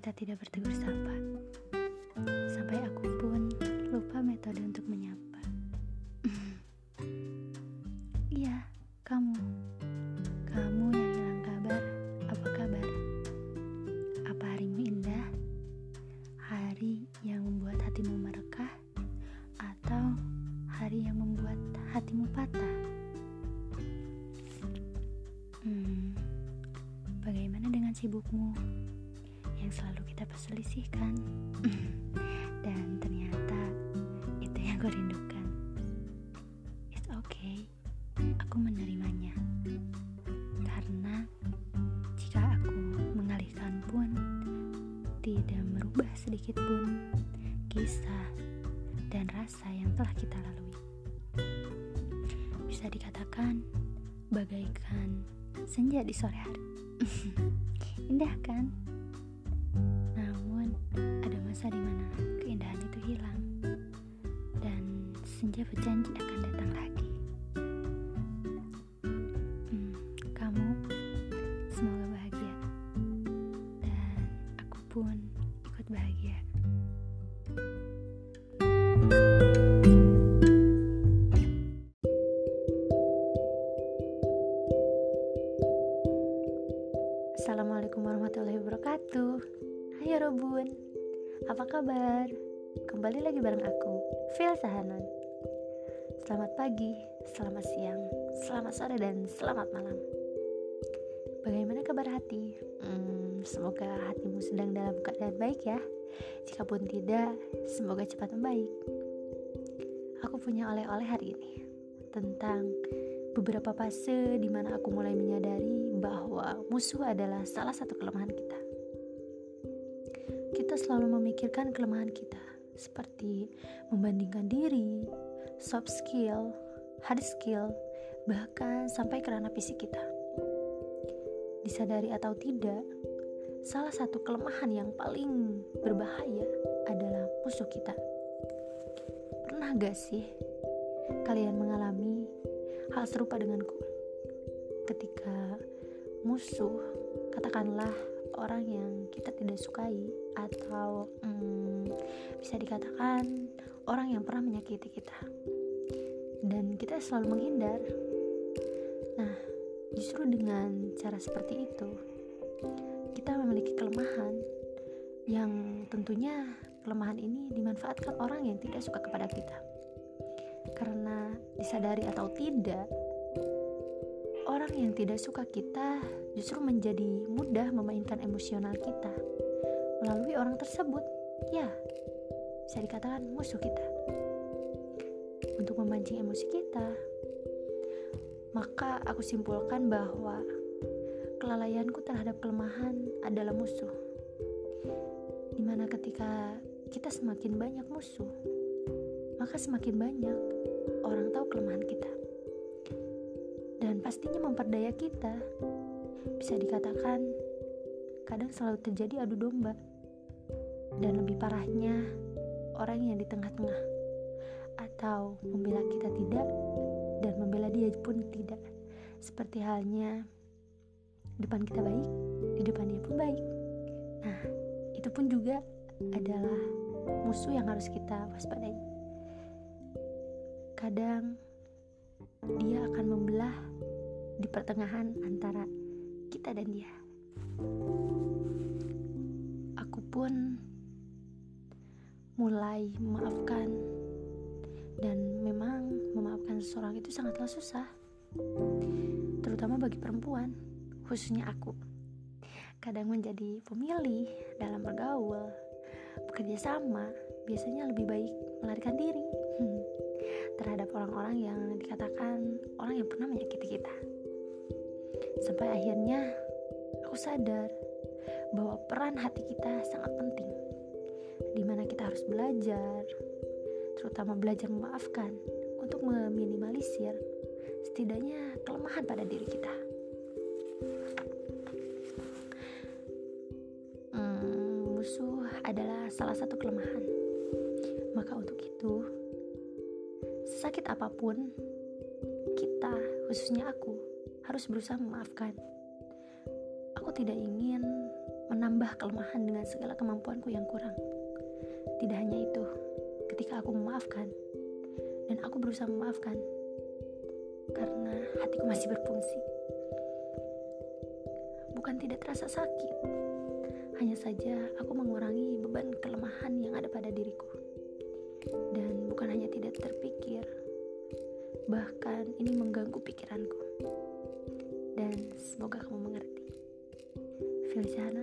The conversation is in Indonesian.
Kita tidak bertegur sapa. Sampai aku pun lupa metode untuk menyapa. Iya, kamu. Kamu yang hilang kabar. Apa kabar? Apa harimu indah? Hari yang membuat hatimu merekah atau hari yang membuat hatimu patah? Hmm, bagaimana dengan sibukmu yang selalu kita perselisihkan? Dan ternyata itu yang kau rindukan. It's okay, aku menerimanya. Karena jika aku mengalihkan pun tidak merubah sedikit pun kisah dan rasa yang telah kita lalui. Bisa dikatakan bagaikan senja di sore hari. Indah kan? Masa di mana keindahan itu hilang dan senja berjanji akan datang lagi. Kabar? Kembali lagi bareng aku Phil Sahanan Selamat pagi, selamat siang, selamat sore dan selamat malam Bagaimana kabar hati? Hmm, semoga hatimu sedang dalam keadaan baik ya Jika pun tidak, semoga cepat membaik Aku punya oleh-oleh hari ini Tentang beberapa fase di mana aku mulai menyadari bahwa musuh adalah salah satu kelemahan kita. Selalu memikirkan kelemahan kita, seperti membandingkan diri, soft skill, hard skill, bahkan sampai ke ranah fisik kita. Disadari atau tidak, salah satu kelemahan yang paling berbahaya adalah musuh kita. Pernah gak sih kalian mengalami hal serupa denganku. Ketika musuh, katakanlah orang yang kita tidak sukai atau hmm, bisa dikatakan orang yang pernah menyakiti kita. Dan kita selalu menghindar. Nah, justru dengan cara seperti itu, kita memiliki kelemahan yang tentunya kelemahan ini dimanfaatkan orang yang tidak suka kepada kita karena disadari atau tidak, orang yang tidak suka kita justru menjadi mudah memainkan emosional kita melalui orang tersebut. Ya, bisa dikatakan musuh kita. Untuk memancing emosi kita, maka aku simpulkan bahwa kelalaianku terhadap kelemahan adalah musuh. Di mana ketika kita semakin banyak musuh, maka semakin banyak orang tahu kelemahan kita. Dan pastinya memperdaya kita. Bisa dikatakan kadang selalu terjadi adu domba. Dan lebih parahnya orang yang di tengah-tengah atau membela kita tidak dan membela dia pun tidak. Seperti halnya depan kita baik, di depan dia pun baik. Nah, itu pun juga adalah musuh yang harus kita waspadai kadang dia akan membelah di pertengahan antara kita dan dia. Aku pun mulai memaafkan dan memang memaafkan seseorang itu sangatlah susah. Terutama bagi perempuan, khususnya aku. Kadang menjadi pemilih dalam bergaul, bekerja sama, biasanya lebih baik melarikan diri. Hmm terhadap orang-orang yang dikatakan orang yang pernah menyakiti kita. Sampai akhirnya aku sadar bahwa peran hati kita sangat penting. Di mana kita harus belajar, terutama belajar memaafkan untuk meminimalisir setidaknya kelemahan pada diri kita. Hmm, musuh adalah salah satu kelemahan. Maka untuk itu, sakit apa pun, kita, khususnya aku, harus berusaha memaafkan. Aku tidak ingin menambah kelemahan dengan segala kemampuanku yang kurang. Tidak hanya itu, ketika aku memaafkan dan aku berusaha memaafkan karena hatiku masih berfungsi. Bukan tidak terasa sakit, hanya saja aku mengurangi 放下了。